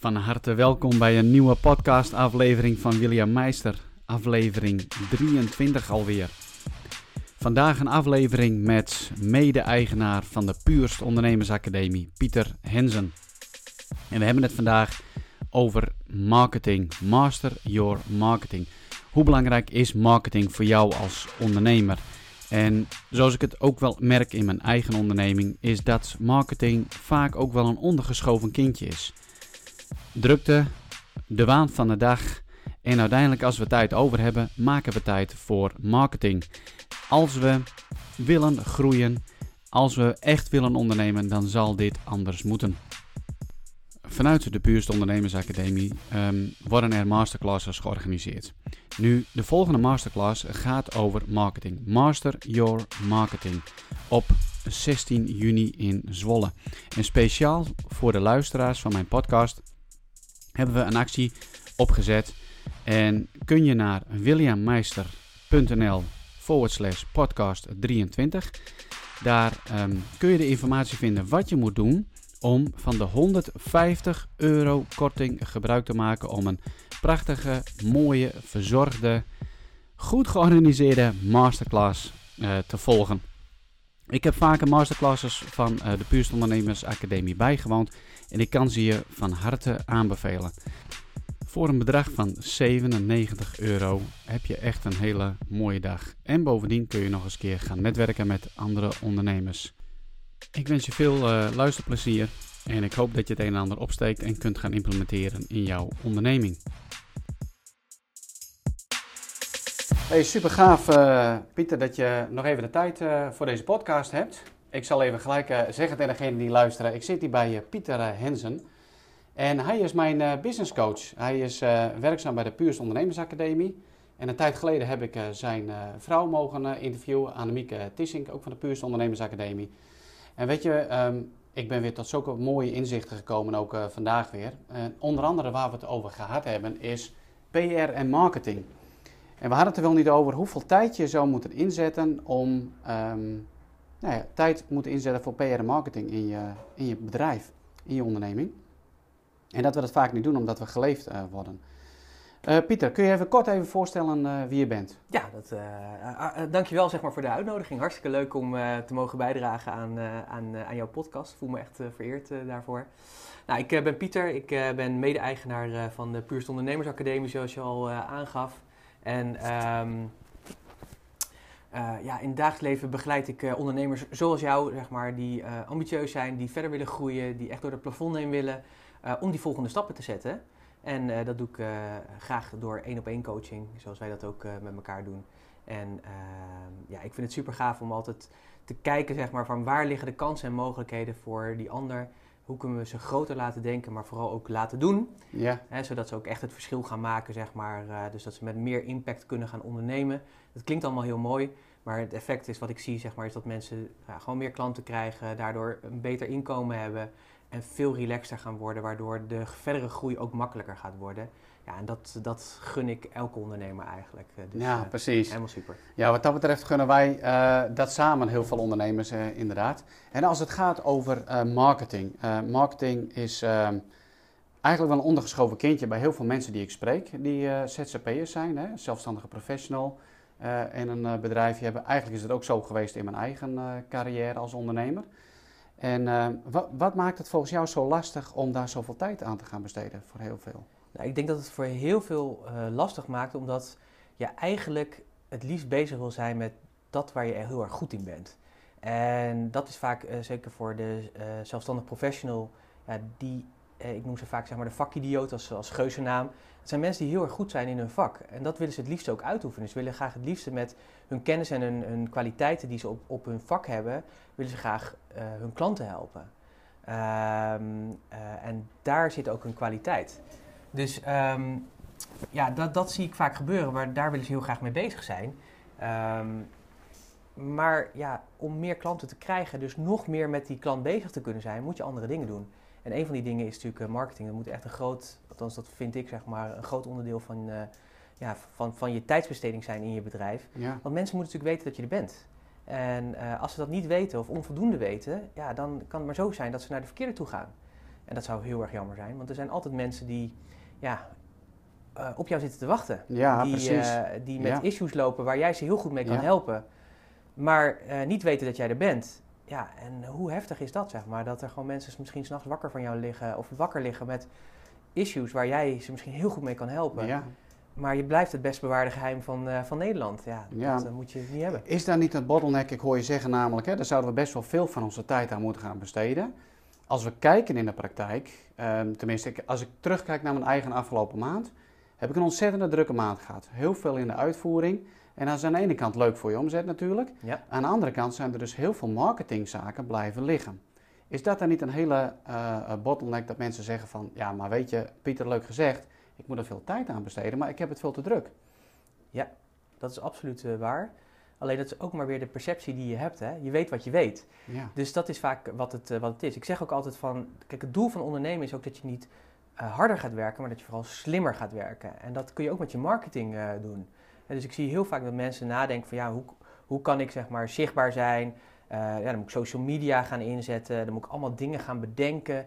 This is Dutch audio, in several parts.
Van harte welkom bij een nieuwe podcast-aflevering van William Meister, aflevering 23 alweer. Vandaag een aflevering met mede-eigenaar van de Puurst Ondernemersacademie, Pieter Hensen. En we hebben het vandaag over marketing, master your marketing. Hoe belangrijk is marketing voor jou als ondernemer? En zoals ik het ook wel merk in mijn eigen onderneming, is dat marketing vaak ook wel een ondergeschoven kindje is. Drukte, de waan van de dag en uiteindelijk als we tijd over hebben, maken we tijd voor marketing. Als we willen groeien, als we echt willen ondernemen, dan zal dit anders moeten. Vanuit de Puurste Ondernemersacademie um, worden er masterclasses georganiseerd. Nu, de volgende masterclass gaat over marketing. Master Your Marketing op 16 juni in Zwolle. En speciaal voor de luisteraars van mijn podcast hebben we een actie opgezet. En kun je naar williammeister.nl forward slash podcast 23. Daar um, kun je de informatie vinden wat je moet doen om van de 150 euro korting gebruik te maken om een prachtige, mooie, verzorgde, goed georganiseerde masterclass uh, te volgen. Ik heb vaker masterclasses van uh, de Puurst Ondernemers Academie bijgewoond en ik kan ze je van harte aanbevelen. Voor een bedrag van 97 euro heb je echt een hele mooie dag. En bovendien kun je nog eens keer gaan netwerken met andere ondernemers. Ik wens je veel uh, luisterplezier en ik hoop dat je het een en ander opsteekt en kunt gaan implementeren in jouw onderneming. Hey, super gaaf uh, Pieter dat je nog even de tijd uh, voor deze podcast hebt. Ik zal even gelijk uh, zeggen tegen degenen die luisteren. Ik zit hier bij Pieter Hensen. En hij is mijn business coach. Hij is werkzaam bij de Puurst Ondernemersacademie. En een tijd geleden heb ik zijn vrouw mogen interviewen, Annemieke Tissink, ook van de Puurst Ondernemersacademie. En weet je, um, ik ben weer tot zulke mooie inzichten gekomen, ook vandaag weer. Onder andere waar we het over gehad hebben, is PR en marketing. En we hadden het er wel niet over hoeveel tijd je zou moeten inzetten om um, nou tijd moeten inzetten voor PR en marketing in je, in je bedrijf, in je onderneming. En dat we dat vaak niet doen omdat we geleefd uh, worden. Uh, Pieter, kun je even kort even voorstellen uh, wie je bent? Ja, dat, dankjewel zeg maar, voor de uitnodiging. Hartstikke leuk om te mogen bijdragen aan, aan, aan jouw podcast. Ik voel me echt vereerd daarvoor. Nou, ik ben Pieter, ik ben mede-eigenaar van de Puurst Ondernemersacademie, zoals je al aangaf. En um, ja, in het dagelijks leven begeleid ik ondernemers zoals jou, zeg maar, die ambitieus zijn, die verder willen groeien, die echt door het plafond heen willen, om die volgende stappen te zetten. En dat doe ik graag door één op één coaching, zoals wij dat ook met elkaar doen. En ehm, ja, ik vind het super gaaf om altijd te kijken, zeg maar, van waar liggen de kansen en mogelijkheden voor die ander. Hoe kunnen we ze groter laten denken, maar vooral ook laten doen. Ja. Hè, zodat ze ook echt het verschil gaan maken, zeg maar. dus dat ze met meer impact kunnen gaan ondernemen. Dat klinkt allemaal heel mooi, maar het effect is wat ik zie, zeg maar, is dat mensen ja, gewoon meer klanten krijgen, daardoor een beter inkomen hebben en veel relaxter gaan worden, waardoor de verdere groei ook makkelijker gaat worden. Ja, en dat, dat gun ik elke ondernemer eigenlijk. Dus, ja, precies. Helemaal super. Ja, wat dat betreft gunnen wij uh, dat samen heel veel ondernemers uh, inderdaad. En als het gaat over uh, marketing. marketing is ehm, eigenlijk wel een ondergeschoven kindje bij heel veel mensen die ik spreek. Die ZZP'ers zijn, hè, zelfstandige professional en een bedrijfje hebben. Eigenlijk is het ook zo geweest in mijn eigen carrière als ondernemer. En wat, wat, maakt het volgens jou zo lastig om daar zoveel tijd aan te gaan besteden voor heel veel? Nou, ik denk dat het voor heel veel uh, lastig maakt, omdat je eigenlijk het liefst bezig wil zijn met dat waar je heel erg goed in bent. En dat is vaak, uh, zeker voor de zelfstandig professional, die, ik noem ze vaak zeg maar de vakidioot als, als geuzennaam. Het zijn mensen die heel erg goed zijn in hun vak. En dat willen ze het liefst ook uitoefenen. Ze willen graag het liefste met hun kennis en hun, hun kwaliteiten die ze op, op hun vak hebben, willen ze graag uh, hun klanten helpen. Uh, en daar zit ook een kwaliteit. Dus um, ja, dat, dat zie ik vaak gebeuren, maar daar willen ze heel graag mee bezig zijn. Um, maar ja, om meer klanten te krijgen, dus nog meer met die klant bezig te kunnen zijn, moet je andere dingen doen. En een van die dingen is natuurlijk uh, marketing. Dat moet echt een groot, althans dat vind ik zeg maar, een groot onderdeel van, uh, ja, van, van je tijdsbesteding zijn in je bedrijf. Ja. Want mensen moeten natuurlijk weten dat je er bent. En uh, als ze dat niet weten of onvoldoende weten, ja, dan kan het maar zo zijn dat ze naar de verkeerde toe gaan. En dat zou heel erg jammer zijn, want er zijn altijd mensen die ja, eh, op jou zitten te wachten. Ja, die, precies. eh, die met Ja. issues lopen waar jij ze heel goed mee kan Ja. helpen. Maar eh, niet weten dat jij er bent. Ja, en hoe heftig is dat, zeg maar? Dat er gewoon mensen misschien s'nachts wakker van jou liggen of wakker liggen met issues waar jij ze misschien heel goed mee kan helpen. ja. Maar je blijft het best bewaarde geheim van, van Nederland. Ja, Ja. dat moet je niet hebben. Is daar niet een bottleneck? Ik hoor je zeggen namelijk, hè, daar zouden we best wel veel van onze tijd aan moeten gaan besteden. Als we kijken in de praktijk, ehm, tenminste als ik terugkijk naar mijn eigen afgelopen maand, heb ik een ontzettende drukke maand gehad. Heel veel in de uitvoering. En dat is aan de ene kant leuk voor je omzet natuurlijk. Ja. Aan de andere kant zijn er dus heel veel marketingzaken blijven liggen. Is dat dan niet een hele eh, bottleneck dat mensen zeggen van, ja maar weet je, Pieter leuk gezegd, ik moet er veel tijd aan besteden, maar ik heb het veel te druk. Dat is absoluut eh, waar. Alleen dat is ook maar weer de perceptie die je hebt. Hè? Je weet wat je weet. Ja, Dus dat is vaak wat het, eh, wat het is. Ik zeg ook altijd van, kijk, het doel van ondernemen is ook dat je niet eh, harder gaat werken, maar dat je vooral slimmer gaat werken. En dat kun je ook met je marketing eh, doen. En dus ik zie heel vaak dat mensen nadenken van, ja, hoe, hoe kan ik zeg maar zichtbaar zijn? Ja, dan moet ik social media gaan inzetten, dan moet ik allemaal dingen gaan bedenken,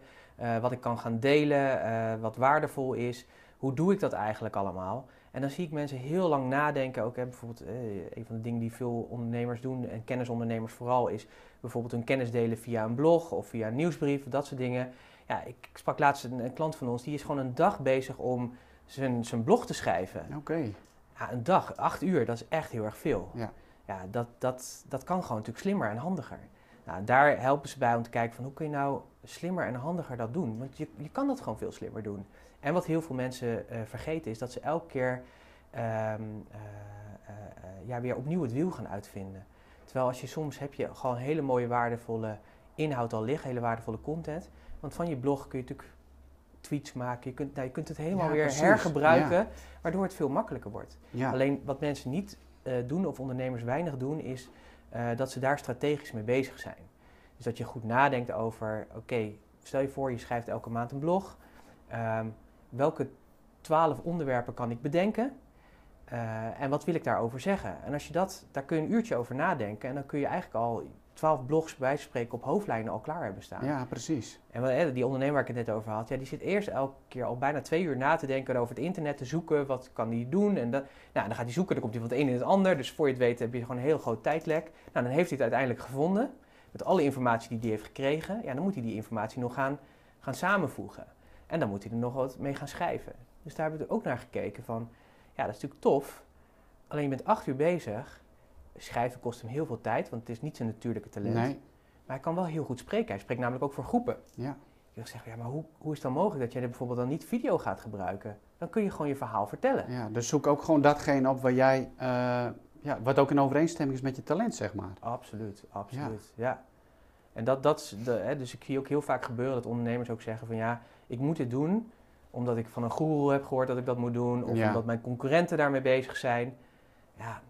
wat ik kan gaan delen, wat waardevol is. Hoe doe ik dat eigenlijk allemaal? En dan zie ik mensen heel lang nadenken. Ook hè, bijvoorbeeld, eh, een van de dingen die veel ondernemers doen, en kennisondernemers vooral, is bijvoorbeeld hun kennis delen via een blog of via een nieuwsbrief, dat soort dingen. Ja, ik, sprak laatst een, een klant van ons, die is gewoon een dag bezig om zijn, zijn blog te schrijven. oké. Ja, een dag, acht uur, dat is echt heel erg veel. Ja. Ja, dat, dat, dat kan gewoon natuurlijk slimmer en handiger. Nou, daar helpen ze bij om te kijken van hoe kun je nou slimmer en handiger dat doen. Want je, je kan dat gewoon veel slimmer doen. En wat heel veel mensen eh, vergeten is dat ze elke keer ehm, eh, eh, ja, weer opnieuw het wiel gaan uitvinden. Terwijl als je soms heb je gewoon hele mooie waardevolle inhoud al liggen, hele waardevolle content. Want van je blog kun je natuurlijk tweets maken. Je kunt, nou, je kunt het helemaal Ja, weer precies. hergebruiken, waardoor het veel makkelijker wordt. Ja. Alleen wat mensen niet doen, of ondernemers weinig doen, is eh, dat ze daar strategisch mee bezig zijn. Dus dat je goed nadenkt over, oké, stel je voor je schrijft elke maand een blog. Ehm, welke twaalf onderwerpen kan ik bedenken? Eh, en wat wil ik daarover zeggen? En als je dat, daar kun je een uurtje over nadenken. En dan kun je eigenlijk al twaalf blogs bij van spreken op hoofdlijnen al klaar hebben staan. ja, precies. En wel, die ondernemer waar ik het net over had, ja, die zit eerst elke keer al bijna twee uur na te denken over het internet, te zoeken, wat kan die doen. En dan, nou, dan gaat hij zoeken, dan komt hij van het een in het ander. Dus voor je het weet heb je gewoon een heel groot tijdlek. Nou, dan heeft hij het uiteindelijk gevonden, met alle informatie die hij heeft gekregen. Ja, dan moet hij die informatie nog gaan, gaan samenvoegen. En dan moet hij er nog wat mee gaan schrijven. Dus daar hebben we er ook naar gekeken van, ja, dat is natuurlijk tof. Alleen je bent acht uur bezig. Schrijven kost hem heel veel tijd, want het is niet zijn natuurlijke talent. Nee, Maar hij kan wel heel goed spreken. Hij spreekt namelijk ook voor groepen. ja. Je wil zeggen, ja, maar hoe, hoe is het dan mogelijk dat jij er bijvoorbeeld dan niet video gaat gebruiken? Dan kun je gewoon je verhaal vertellen. Ja, dus zoek ook gewoon datgene op waar jij, eh, ja, wat ook in overeenstemming is met je talent, zeg maar. Absoluut, absoluut. Ja. En dat, dat is de, hè, dus ik zie ook heel vaak gebeuren dat ondernemers ook zeggen van ja, ik moet dit doen omdat ik van een guru heb gehoord dat ik dat moet doen. Of Ja. omdat mijn concurrenten daarmee bezig zijn. Ja,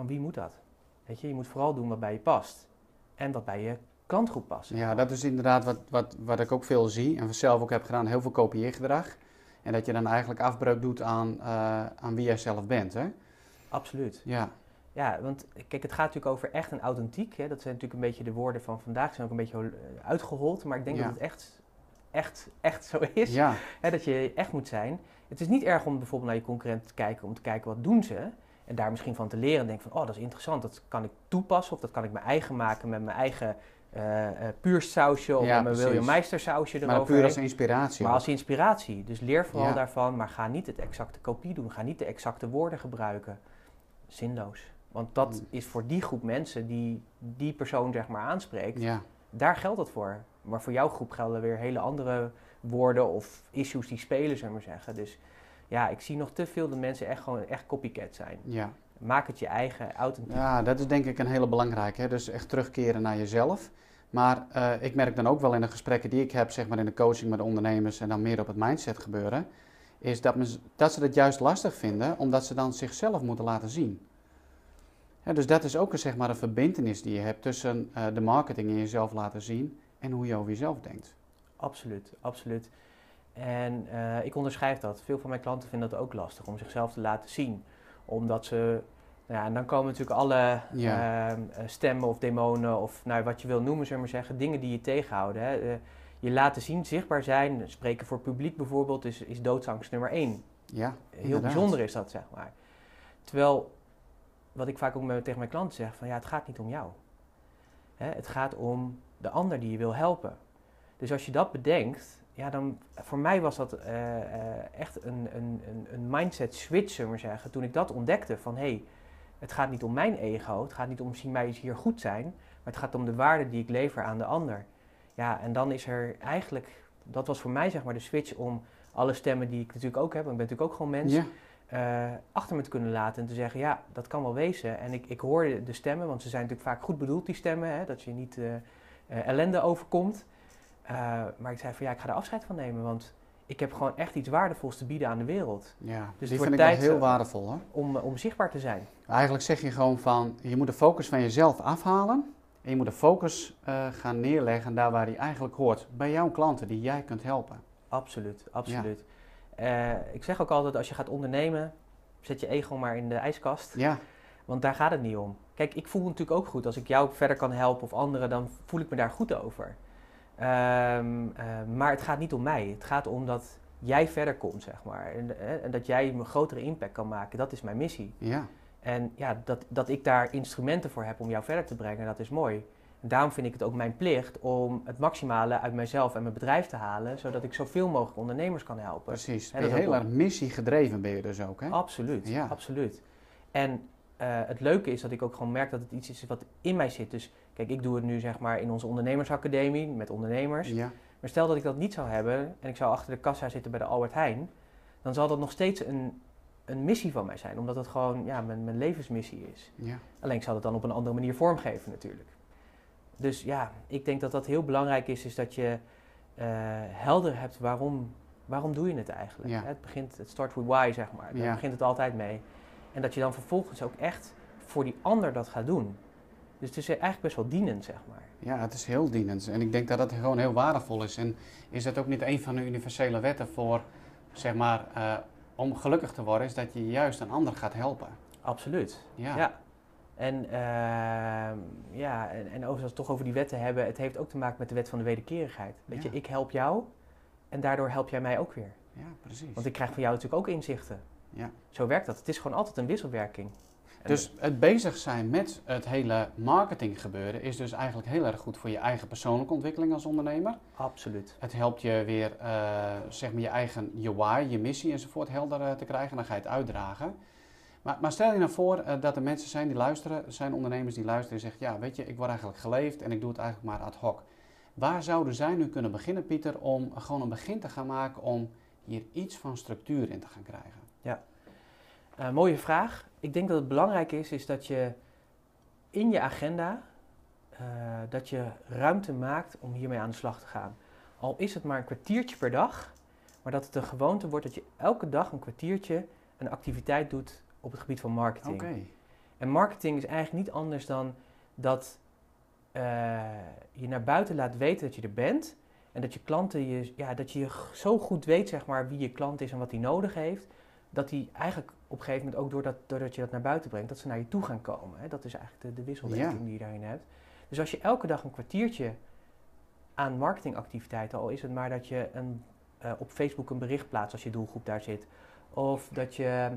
van wie moet dat? Weet je, je moet vooral doen wat bij je past. En wat bij je klantgroep past. Ja, dat is inderdaad wat, wat, wat ik ook veel zie en zelf ook heb gedaan, heel veel kopieergedrag. En dat je dan eigenlijk afbreuk doet aan, eh, aan wie jij zelf bent, hè? Absoluut. Ja, Ja, want kijk, het gaat natuurlijk over echt en authentiek. Hè. Dat zijn natuurlijk een beetje de woorden van vandaag. zijn ook een beetje eh, uitgerold. Maar ik denk Ja. dat het echt, echt, echt zo is. ja, Hè, dat je echt moet zijn. Het is niet erg om bijvoorbeeld naar je concurrent te kijken. Om te kijken wat doen ze. En daar misschien van te leren. En denken van, oh, dat is interessant. Dat kan ik toepassen. Of dat kan ik mijn eigen maken met mijn eigen eh puursausje. Of Ja, met mijn. William Meister sausje maar erover. puur als inspiratie. Maar als inspiratie. Dus leer vooral Ja. daarvan, maar ga niet het exacte kopie doen. Ga niet de exacte woorden gebruiken. Zinloos. Want dat Mm. is voor die groep mensen die die persoon zeg maar aanspreekt, Ja, daar geldt het voor. Maar voor jouw groep gelden weer hele andere woorden of issues die spelen, zullen we maar zeggen. Dus ja, ik zie nog te veel dat mensen echt gewoon echt copycat zijn. ja. Maak het je eigen, authentiek. ja, dat is denk ik een hele belangrijke. Hè? Dus echt terugkeren naar jezelf. Maar eh, ik merk dan ook wel in de gesprekken die ik heb, zeg maar in de coaching met de ondernemers en dan meer op het mindset gebeuren, is dat, men, dat ze het juist lastig vinden, omdat ze dan zichzelf moeten laten zien. Dus dat is ook een, zeg maar, een verbindenis die je hebt tussen eh, de marketing en jezelf laten zien en hoe je over jezelf denkt. Absoluut, absoluut. En eh, ik onderschrijf dat. Veel van mijn klanten vinden dat ook lastig om zichzelf te laten zien. Omdat ze, nou ja, en dan komen natuurlijk alle Ja. ehm, eh, stemmen of demonen of nou, wat je wil noemen, zullen we maar zeggen, dingen die je tegenhouden. Hè. Eh, je laten zien, zichtbaar zijn, spreken voor publiek bijvoorbeeld, is, is doodsangst nummer één. Ja, Heel inderdaad. bijzonder is dat, zeg maar. Terwijl, wat ik vaak ook met, tegen mijn klanten zeg, van ja, het gaat niet om jou. Hè, het gaat om de ander die je wil helpen. Dus als je dat bedenkt, ja, dan, voor mij was dat eh, eh, echt een, een, een, mindset switch, zullen we zeggen. Toen ik dat ontdekte van, hé, hey, het gaat niet om mijn ego, het gaat niet om misschien mij hier goed zijn, maar het gaat om de waarde die ik lever aan de ander. Ja, en dan is er eigenlijk, dat was voor mij zeg maar de switch om alle stemmen die ik natuurlijk ook heb, en ik ben natuurlijk ook gewoon mens, Ja, eh, achter me te kunnen laten en te zeggen, ja, dat kan wel wezen. En ik, ik hoorde de stemmen, want ze zijn natuurlijk vaak goed bedoeld, die stemmen, hè, dat je niet ellende overkomt. Eh, maar ik zei van, ja, ik ga er afscheid van nemen, want ik heb gewoon echt iets waardevols te bieden aan de wereld. ja. het die wordt vind ik heel eh, waardevol hoor. Om, eh, om zichtbaar te zijn. Eigenlijk zeg je gewoon van, je moet de focus van jezelf afhalen. En je moet de focus gaan neerleggen daar waar die eigenlijk hoort. Bij jouw klanten die jij kunt helpen. Absoluut, absoluut. Ik zeg ook altijd, als je gaat ondernemen, zet je ego maar in de ijskast. Ja, Want daar gaat het niet om. Kijk, ik voel natuurlijk ook goed. Als ik jou verder kan helpen of anderen, dan voel ik me daar goed over. Ehm, eh, maar het gaat niet om mij. Het gaat om dat jij verder komt, zeg maar. En, eh, en dat jij een grotere impact kan maken. Dat is mijn missie. ja, En ja, dat, dat ik daar instrumenten voor heb om jou verder te brengen, dat is mooi. En daarom vind ik het ook mijn plicht om het maximale uit mijzelf en mijn bedrijf te halen, zodat ik zoveel mogelijk ondernemers kan helpen. precies. Dat ook heel erg missiegedreven ben je dus ook hè? Absoluut, Ja. absoluut. En het leuke is dat ik ook gewoon merk dat het iets is wat in mij zit. Dus kijk, ik doe het nu zeg maar in onze ondernemersacademie met ondernemers. Ja, Maar stel dat ik dat niet zou hebben en ik zou achter de kassa zitten bij de Albert Heijn, dan zal dat nog steeds een, een missie van mij zijn, omdat het gewoon ja, mijn, mijn levensmissie is. ja, Alleen ik zal het dan op een andere manier vormgeven natuurlijk. Dus ja, ik denk dat dat heel belangrijk is, is dat je eh, helder hebt waarom, waarom doe je het eigenlijk. Ja. Het begint, het start with why zeg maar, daar begint het altijd mee. En dat je dan vervolgens ook echt voor die ander dat gaat doen. Dus het is eigenlijk best wel dienend zeg maar. ja, het is heel dienend. En ik denk dat dat gewoon heel waardevol is. En is dat ook niet een van de universele wetten voor, zeg maar, eh, om gelukkig te worden, is dat je juist een ander gaat helpen. Absoluut. Ja, Ja. En, ehm, ja, en, en overigens als we het toch over die wetten hebben, het heeft ook te maken met de wet van de wederkerigheid. Weet Ja. je, ik help jou en daardoor help jij mij ook weer. ja precies. Want ik krijg van jou natuurlijk ook inzichten. Ja. Zo werkt dat. Het is gewoon altijd een wisselwerking. Dus het bezig zijn met het hele marketing gebeuren is dus eigenlijk heel erg goed voor je eigen persoonlijke ontwikkeling als ondernemer. Absoluut. Het helpt je weer, eh, zeg maar, je eigen je why, je missie enzovoort helder eh, te krijgen. En dan ga je het uitdragen. Maar, maar stel je nou voor eh, dat er mensen zijn die luisteren, er zijn ondernemers die luisteren en zeggen, ja, weet je, ik word eigenlijk geleefd en ik doe het eigenlijk maar ad hoc. Waar zouden zij nu kunnen beginnen, Pieter, om gewoon een begin te gaan maken om hier iets van structuur in te gaan krijgen? Eh, mooie vraag. Ik denk dat het belangrijk is, is dat je in je agenda, eh, dat je ruimte maakt om hiermee aan de slag te gaan. Al is het maar een kwartiertje per dag, maar dat het een gewoonte wordt dat je elke dag een kwartiertje een activiteit doet op het gebied van marketing. Oké, En marketing is eigenlijk niet anders dan dat eh, je naar buiten laat weten dat je er bent. En dat je klanten je, ja, dat je zo goed weet, zeg maar, wie je klant is en wat hij nodig heeft. Dat die eigenlijk op een gegeven moment ook doordat, doordat je dat naar buiten brengt, dat ze naar je toe gaan komen. Hè? Dat is eigenlijk de, de wisselwerking Ja. die je daarin hebt. Dus als je elke dag een kwartiertje aan marketingactiviteiten, al is het maar dat je een, eh, op Facebook een bericht plaatst als je doelgroep daar zit. Of dat je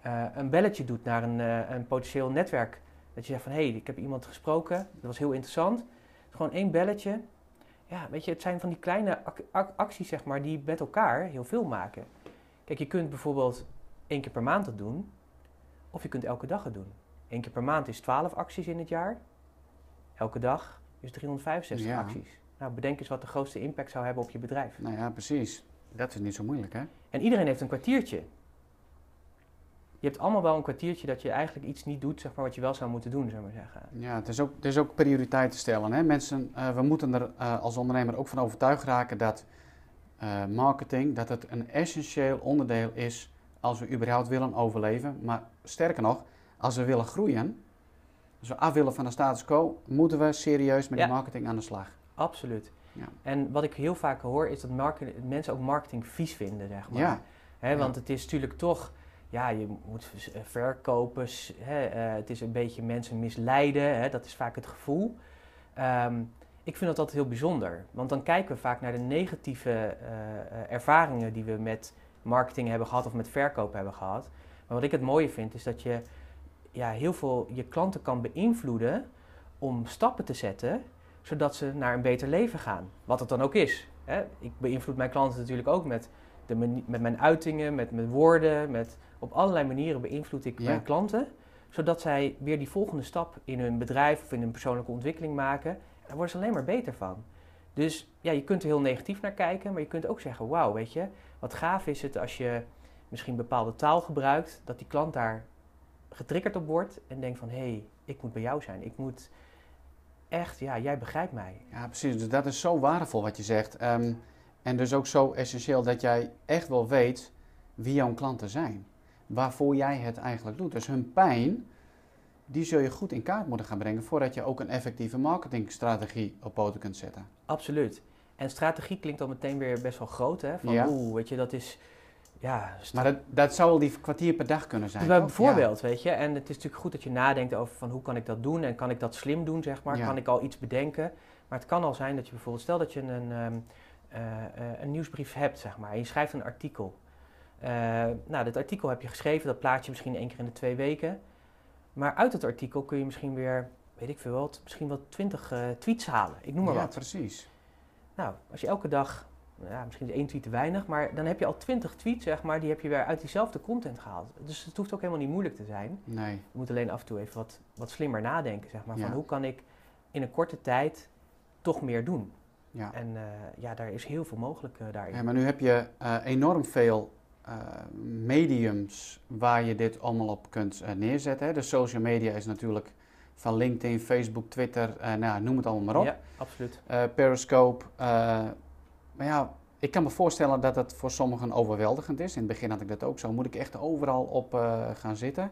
eh, een belletje doet naar een, eh, een potentieel netwerk. Dat je zegt van, hé, hey, ik heb iemand gesproken, dat was heel interessant. Gewoon één belletje. Ja, weet je, het zijn van die kleine ac- ac- acties, zeg maar, die met elkaar heel veel maken. Kijk, je kunt bijvoorbeeld één keer per maand het doen. Of je kunt elke dag het doen. Eén keer per maand is 12 acties in het jaar. Elke dag is 365 Ja. acties. Nou, bedenk eens wat de grootste impact zou hebben op je bedrijf. nou ja, precies. Dat is niet zo moeilijk, hè? En iedereen heeft een kwartiertje. Je hebt allemaal wel een kwartiertje dat je eigenlijk iets niet doet, zeg maar, wat je wel zou moeten doen, we maar zeggen. Ja, het is ook, het is ook prioriteiten stellen. Hè? Mensen, eh, we moeten er eh, als ondernemer ook van overtuigd raken dat eh, marketing dat het een essentieel onderdeel is als we überhaupt willen overleven. Maar sterker nog, als we willen groeien, als we af willen van de status quo, moeten we serieus met Ja. die marketing aan de slag. Absoluut. Ja. En wat ik heel vaak hoor, is dat market- mensen ook marketing vies vinden, zeg maar. Ja. Want het is natuurlijk toch, ja, je moet eh, verkopen, eh, het is een beetje mensen misleiden, dat is vaak het gevoel. Ehm, ik vind dat altijd heel bijzonder. Want dan kijken we vaak naar de negatieve eh, ervaringen die we met marketing hebben gehad of met verkoop hebben gehad. Maar wat ik het mooie vind is dat je ja, heel veel je klanten kan beïnvloeden om stappen te zetten zodat ze naar een beter leven gaan. Wat het dan ook is. Hè? Ik beïnvloed mijn klanten natuurlijk ook met, de met mijn uitingen, met mijn woorden. Met, op allerlei manieren beïnvloed ik mijn klanten. Zodat zij weer die volgende stap in hun bedrijf of in hun persoonlijke ontwikkeling maken. En daar worden ze alleen maar beter van. Dus ja, je kunt er heel negatief naar kijken, maar je kunt ook zeggen: wauw, weet je, wat gaaf is het als je misschien bepaalde taal gebruikt, dat die klant daar getriggerd op wordt en denkt van hé, hey, ik moet bij jou zijn. Ik moet echt, ja, jij begrijpt mij. Ja, precies. Dus dat is zo waardevol wat je zegt. Ehm, en dus ook zo essentieel dat jij echt wel weet wie jouw klanten zijn. Waarvoor jij het eigenlijk doet. Dus hun pijn, die zul je goed in kaart moeten gaan brengen voordat je ook een effectieve marketingstrategie op poten kunt zetten. Absoluut. En strategie klinkt dan meteen weer best wel groot, hè? Van ja. oeh, weet je, dat is ja, maar dat, dat zou wel die kwartier per dag kunnen zijn. Bijvoorbeeld, weet je. En het is natuurlijk goed dat je nadenkt over van hoe kan ik dat doen en kan ik dat slim doen, zeg maar. Kan ik al iets bedenken. Maar het kan al zijn dat je bijvoorbeeld, stel dat je een, um, een nieuwsbrief hebt, zeg maar. En je schrijft een artikel. Uh, nou, dat artikel heb je geschreven, dat plaat je misschien één keer in de twee weken. Maar uit het artikel kun je misschien weer, weet ik veel wat, misschien wel twintig tweets halen. Ik noem maar ja, wat. precies. Nou, als je elke dag ja, misschien is één tweet te weinig, maar dan heb je al twintig tweets, zeg maar, die heb je weer uit diezelfde content gehaald. Dus het hoeft ook helemaal niet moeilijk te zijn. Nee. Je moet alleen af en toe even wat, wat slimmer nadenken, zeg maar, van hoe kan ik in een korte tijd toch meer doen. Ja. En uh, ja, daar is heel veel mogelijk uh, daarin. Ja, maar nu heb je uh, enorm veel mediums waar je dit allemaal op kunt neerzetten. Hè? De social media is natuurlijk van LinkedIn, Facebook, Twitter, nou, noem het allemaal maar op. Ja, absoluut. Periscope, maar ja, ik kan me voorstellen dat het voor sommigen overweldigend is. In het begin had ik dat ook zo. Moet ik echt overal op gaan zitten?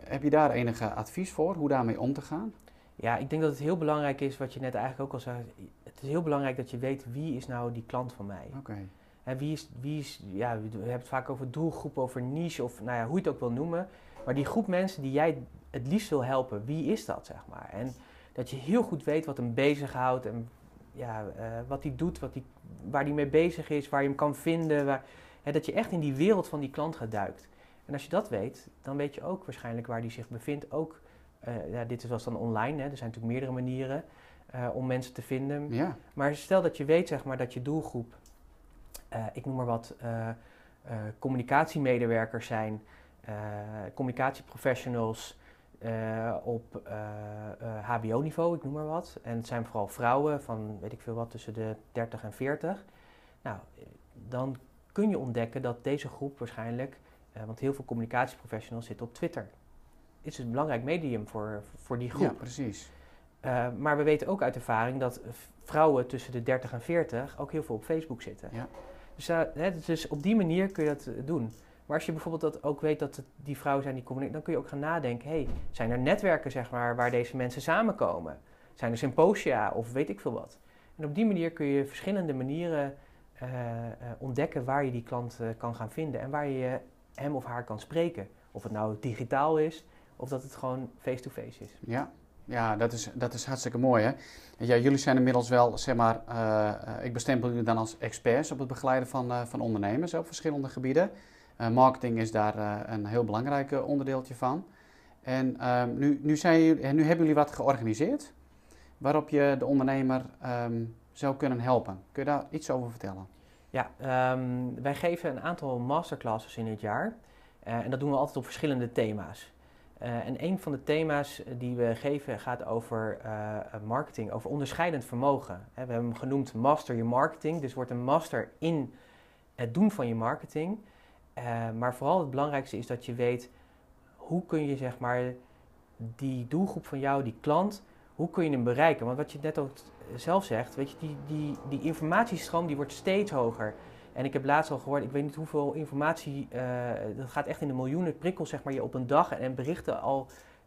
Heb je daar enige advies voor, hoe daarmee om te gaan? Ja, ik denk dat het heel belangrijk is, wat je net eigenlijk ook al zei. Het is heel belangrijk dat je weet wie is nou die klant van mij. Oké. En wie is, wie is, ja, we hebben het vaak over doelgroep, over niche of nou ja, hoe je het ook wil noemen. Maar die groep mensen die jij het liefst wil helpen, wie is dat, zeg maar? En dat je heel goed weet wat hem bezighoudt en ja, uh, wat hij doet, wat die, waar hij mee bezig is, waar je hem kan vinden. Waar, hè, dat je echt in die wereld van die klant gaat duikt. En als je dat weet, dan weet je ook waarschijnlijk waar hij zich bevindt. Ook, uh, ja, dit was dan online, hè, er zijn natuurlijk meerdere manieren uh, om mensen te vinden. Ja. Maar stel dat je weet zeg maar, dat je doelgroep, ik noem maar wat, communicatiemedewerkers zijn, communicatieprofessionals, op HBO-niveau, eh, eh, ik noem maar wat. En het zijn vooral vrouwen van, weet ik veel wat, tussen de 30 en 40. Nou, dan kun je ontdekken dat deze groep waarschijnlijk, want heel veel communicatieprofessionals zitten op Twitter. Het is een belangrijk medium voor, voor die groep. Ja, precies. maar we weten ook uit ervaring dat vrouwen tussen de 30 en 40 ook heel veel op Facebook zitten. Ja. Dus, hè, dus op die manier kun je dat doen. Maar als je bijvoorbeeld dat ook weet dat het die vrouwen zijn die communiceren, dan kun je ook gaan nadenken: hey, zijn er netwerken zeg maar, waar deze mensen samenkomen? Zijn er symposia of weet ik veel wat? En op die manier kun je verschillende manieren uh, uh, ontdekken waar je die klant kan gaan vinden en waar je hem of haar kan spreken. Of het nou digitaal is of dat het gewoon face-to-face -face is. Ja, ja, dat is, dat is hartstikke mooi. Hè? Jullie zijn inmiddels wel, zeg maar, ik bestempel jullie dan als experts op het begeleiden van, van ondernemers op verschillende gebieden. Marketing is daar een heel belangrijk onderdeeltje van. En ehm, nu, nu, zijn nu hebben jullie wat georganiseerd waarop je de ondernemer um, zou kunnen helpen. Kun je daar iets over vertellen? Ja, um, wij geven een aantal masterclasses in het jaar. en dat doen we altijd op verschillende thema's. En een van de thema's die we geven gaat over marketing, over onderscheidend vermogen. we hebben hem genoemd Master Je Marketing. Dus wordt een master in het doen van je marketing. Maar vooral het belangrijkste is dat je weet hoe kun je zeg maar die doelgroep van jou, die klant, hoe kun je hem bereiken? Want wat je net ook zelf zegt, weet je, die, die, die informatiestroom die wordt steeds hoger. En ik heb laatst al gehoord, ik weet niet hoeveel informatie, uh, dat gaat echt in de miljoenen prikkels zeg maar, je op een dag en, berichten al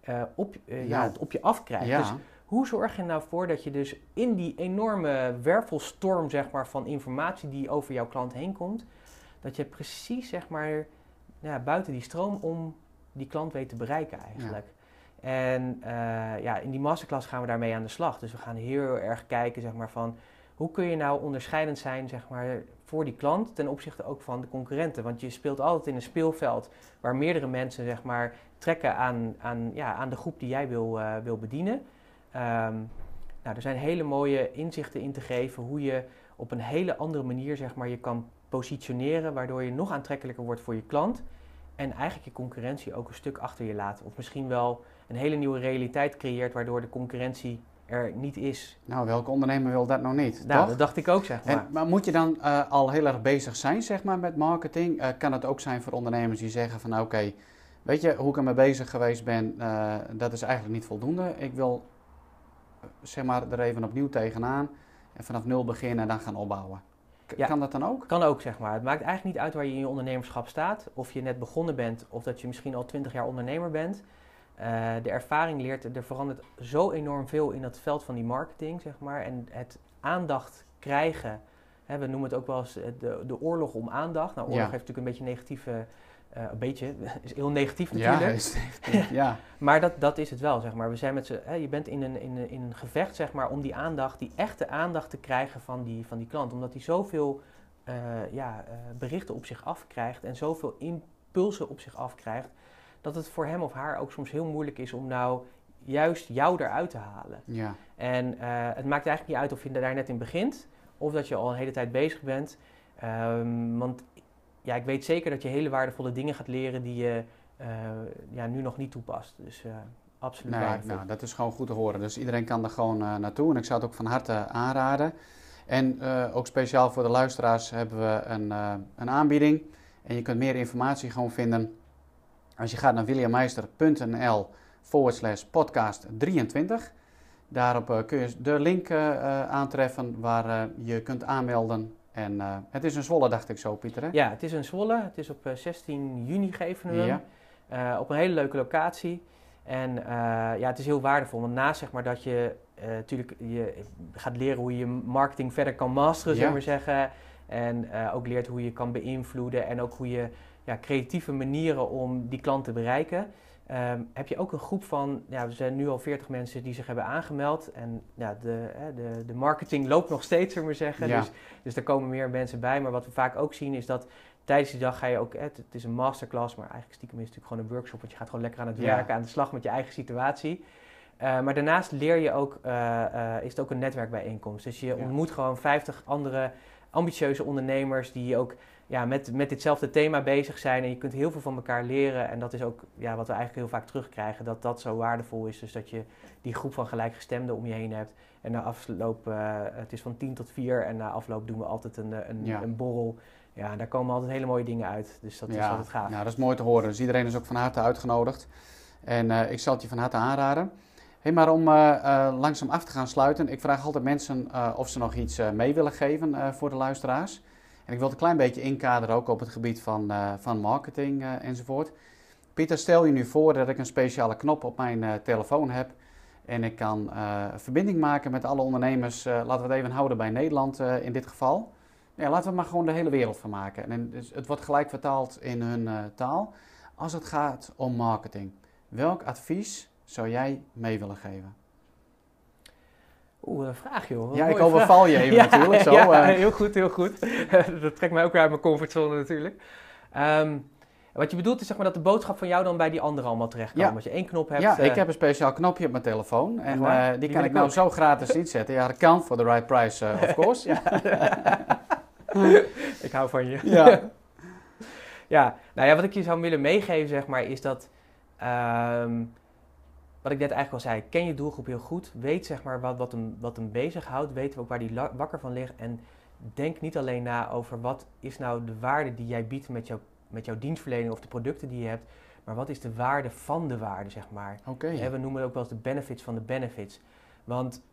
uh, op, uh, ja. ja. op je afkrijgt. Ja. Dus hoe zorg je nou voor dat je dus in die enorme wervelstorm zeg maar, van informatie die over jouw klant heen komt, dat je precies zeg maar ja, buiten die stroom om die klant weet te bereiken eigenlijk. En ja, in die masterclass gaan we daarmee aan de slag. Dus we gaan heel erg kijken zeg maar, van hoe kun je nou onderscheidend zijn zeg maar, voor die klant ten opzichte ook van de concurrenten. Want je speelt altijd in een speelveld waar meerdere mensen zeg maar, trekken aan, aan, ja, aan de groep die jij wil, uh, wil bedienen. Um, nou, er zijn hele mooie inzichten in te geven hoe je op een hele andere manier zeg maar, je kan positioneren, waardoor je nog aantrekkelijker wordt voor je klant. En eigenlijk je concurrentie ook een stuk achter je laat. Of misschien wel een hele nieuwe realiteit creëert, waardoor de concurrentie er niet is. Nou, welke ondernemer wil dat nog niet? Nou, toch? dat dacht ik ook, zeg maar. En, maar moet je dan uh, al heel erg bezig zijn, zeg maar, met marketing? Uh, kan het ook zijn voor ondernemers die zeggen van, nou, oké, okay, weet je, hoe ik ermee bezig geweest ben, uh, dat is eigenlijk niet voldoende. Ik wil, zeg maar, er even opnieuw tegenaan en vanaf nul beginnen en dan gaan opbouwen. K Ja. Kan dat dan ook? Kan ook, zeg maar. Het maakt eigenlijk niet uit waar je in je ondernemerschap staat. Of je net begonnen bent, of dat je misschien al twintig jaar ondernemer bent. Uh, de ervaring leert, er verandert zo enorm veel in het veld van die marketing, zeg maar. En het aandacht krijgen, hè, we noemen het ook wel eens de, de oorlog om aandacht. Nou, oorlog Ja. heeft natuurlijk een beetje negatieve, uh, een beetje, is heel negatief Ja, natuurlijk. is- ja. Maar dat, dat is het wel, zeg maar. We zijn met hè, je bent in een, in, een, in een gevecht, zeg maar, om die aandacht, die echte aandacht te krijgen van die, van die klant. Omdat hij zoveel eh, ja, eh, berichten op zich afkrijgt en zoveel impulsen op zich afkrijgt, dat het voor hem of haar ook soms heel moeilijk is om nou juist jou eruit te halen. ja. En eh, het maakt eigenlijk niet uit of je daar net in begint of dat je al een hele tijd bezig bent. Ehm, want ja, ik weet zeker dat je hele waardevolle dingen gaat leren die je eh, ja, nu nog niet toepast. Dus eh, absoluut Nee, waardevol. nou, dat is gewoon goed te horen. Dus iedereen kan er gewoon naartoe. En ik zou het ook van harte aanraden. En ook speciaal voor de luisteraars hebben we een, een aanbieding. En je kunt meer informatie gewoon vinden als je gaat naar williammeister.nl forward slash podcast 23. Daarop eh, kun je de link eh, eh, aantreffen waar je kunt aanmelden. En het is een Zwolle, dacht ik zo, Pieter. Hè? Ja, het is in Zwolle. Het is op eh, 16 juni geven we hem. Ja. Op een hele leuke locatie. En ja, het is heel waardevol. Want naast zeg maar, dat je natuurlijk je gaat leren hoe je je marketing verder kan masteren, zullen we zeggen. En ook leert hoe je kan beïnvloeden. En ook hoe je ja, creatieve manieren om die klant te bereiken. Ehm, heb je ook een groep van, ja, we zijn nu al 40 mensen die zich hebben aangemeld. En ja, de, de, de marketing loopt nog steeds, zullen we zeggen. Ja. Dus, dus daar komen meer mensen bij. Maar wat we vaak ook zien is dat tijdens die dag ga je ook, het, het is een masterclass, maar eigenlijk stiekem is het natuurlijk gewoon een workshop. Want je gaat gewoon lekker aan het Ja. werken, aan de slag met je eigen situatie. Eh, maar daarnaast leer je ook, eh, eh, is het ook een netwerkbijeenkomst. Dus je Ja. ontmoet gewoon 50 andere ambitieuze ondernemers die ook ja, met, met ditzelfde thema bezig zijn. En je kunt heel veel van elkaar leren. En dat is ook ja, wat we eigenlijk heel vaak terugkrijgen, dat dat zo waardevol is. Dus dat je die groep van gelijkgestemden om je heen hebt. En na afloop, eh, het is van 10 tot 4 en na afloop doen we altijd een, een, Ja. een borrel. Ja, daar komen altijd hele mooie dingen uit. Dus dat is ja, altijd gaaf. Ja, dat is mooi te horen. Dus iedereen is ook van harte uitgenodigd. En eh, ik zal het je van harte aanraden. Hey, maar om eh, langzaam af te gaan sluiten, ik vraag altijd mensen of ze nog iets mee willen geven voor de luisteraars. En ik wil het een klein beetje inkaderen ook op het gebied van, eh, van marketing eh, enzovoort. Pieter, stel je nu voor dat ik een speciale knop op mijn eh, telefoon heb en ik kan eh, verbinding maken met alle ondernemers. laten we het even houden bij Nederland in dit geval. Ja, laten we maar gewoon de hele wereld van maken. En dus het wordt gelijk vertaald in hun taal. Als het gaat om marketing, welk advies zou jij mee willen geven? Oeh, een vraag joh. Ja, ik overval je even natuurlijk. Zo, ja, eh. heel goed, heel goed. dat trekt mij ook weer uit mijn comfortzone natuurlijk. Ehm, wat je bedoelt is zeg maar dat de boodschap van jou dan bij die anderen allemaal terecht kan. Ja. Dat je één knop hebt. ja, eh, ik heb een speciaal knopje op mijn telefoon. En eh, Die kan ik ik nou zo gratis inzetten. Ja, dat kan voor the right price, eh, of course. Ik hou van je. Ja. ja, nou ja, wat ik je zou willen meegeven, zeg maar, is dat. ehm, wat ik net eigenlijk al zei, ken je doelgroep heel goed. Weet zeg maar wat, wat, hem, wat hem bezighoudt. Weten we ook waar die wakker van ligt. En denk niet alleen na over wat is nou de waarde die jij biedt met, jouw met jouw dienstverlening of de producten die je hebt. Maar wat is de waarde van de waarde, zeg maar. Oké. Hè, we noemen het ook wel eens de benefits van de benefits. Want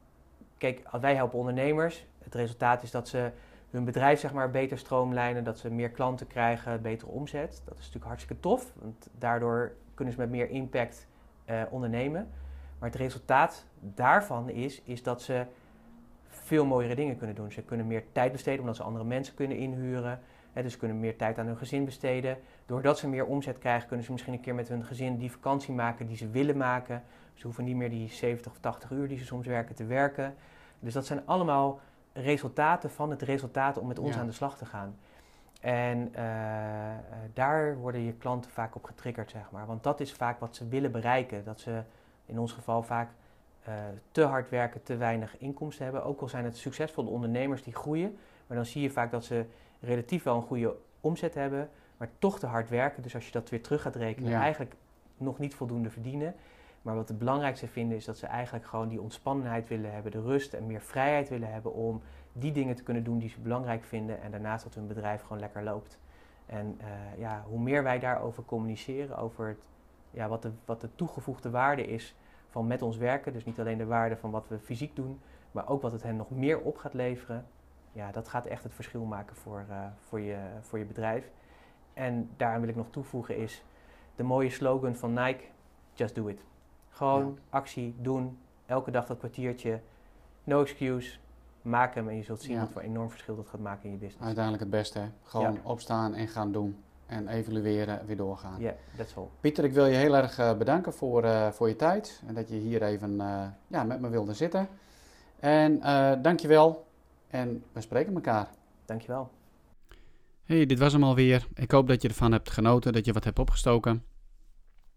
kijk, wij helpen ondernemers, het resultaat is dat ze hun bedrijf zeg maar beter stroomlijnen, dat ze meer klanten krijgen, betere omzet. Dat is natuurlijk hartstikke tof, want daardoor kunnen ze met meer impact eh, ondernemen. Maar het resultaat daarvan is, is dat ze veel mooiere dingen kunnen doen. Ze kunnen meer tijd besteden omdat ze andere mensen kunnen inhuren. Hè, dus ze kunnen meer tijd aan hun gezin besteden. Doordat ze meer omzet krijgen, kunnen ze misschien een keer met hun gezin die vakantie maken die ze willen maken. Ze hoeven niet meer die 70 of 80 uur die ze soms werken te werken. Dus dat zijn allemaal resultaten van het resultaat om met ons Ja. aan de slag te gaan. En eh, eh, daar worden je klanten vaak op getriggerd, zeg maar. Want dat is vaak wat ze willen bereiken. Dat ze in ons geval vaak eh, te hard werken, te weinig inkomsten hebben. Ook al zijn het succesvolle ondernemers die groeien. Maar dan zie je vaak dat ze relatief wel een goede omzet hebben, maar toch te hard werken. Dus als je dat weer terug gaat rekenen, Ja. eigenlijk nog niet voldoende verdienen. Maar wat het belangrijkste vinden is dat ze eigenlijk gewoon die ontspannenheid willen hebben, de rust en meer vrijheid willen hebben om die dingen te kunnen doen die ze belangrijk vinden. En daarnaast dat hun bedrijf gewoon lekker loopt. En eh, ja, hoe meer wij daarover communiceren, over het, ja, wat, de, wat de toegevoegde waarde is van met ons werken. Dus niet alleen de waarde van wat we fysiek doen, maar ook wat het hen nog meer op gaat leveren. Ja, dat gaat echt het verschil maken voor, eh, voor, je, voor je bedrijf. En daaraan wil ik nog toevoegen is de mooie slogan van Nike, just do it. Gewoon actie, doen, elke dag dat kwartiertje, no excuse, maak hem en je zult zien Ja. wat voor enorm verschil dat gaat maken in je business. Uiteindelijk het beste. hè. Gewoon opstaan en gaan doen. En evalueren, weer doorgaan. Ja, that's all. Pieter, ik wil je heel erg eh, bedanken voor, eh, voor je tijd. En dat je hier even eh, ja, met me wilde zitten. En eh dankjewel. En we spreken elkaar. Dankjewel. Hey, dit was hem alweer. Ik hoop dat je ervan hebt genoten, dat je wat hebt opgestoken.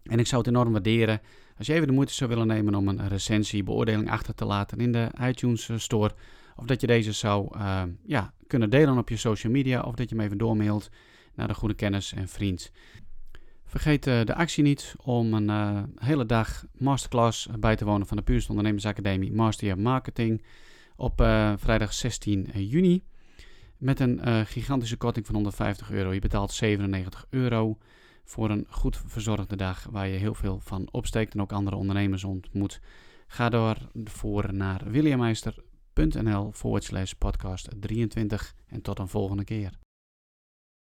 En ik zou het enorm waarderen als je even de moeite zou willen nemen om een recensie, beoordeling achter te laten in de iTunes eh, Store. Of dat je deze zou eh, ja, kunnen delen op je social media. Of dat je hem even doormailt naar de goede kennis en vriend. Vergeet eh, de actie niet om een hele dag masterclass bij te wonen van de Puurste Ondernemersacademie Master Marketing op vrijdag 16 juni. Met een gigantische korting van 150 euro. Je betaalt 97 euro voor een goed verzorgde dag waar je heel veel van opsteekt en ook andere ondernemers ontmoet. Ga door voor naar williammeister.nl slash podcast 23 en tot een volgende keer.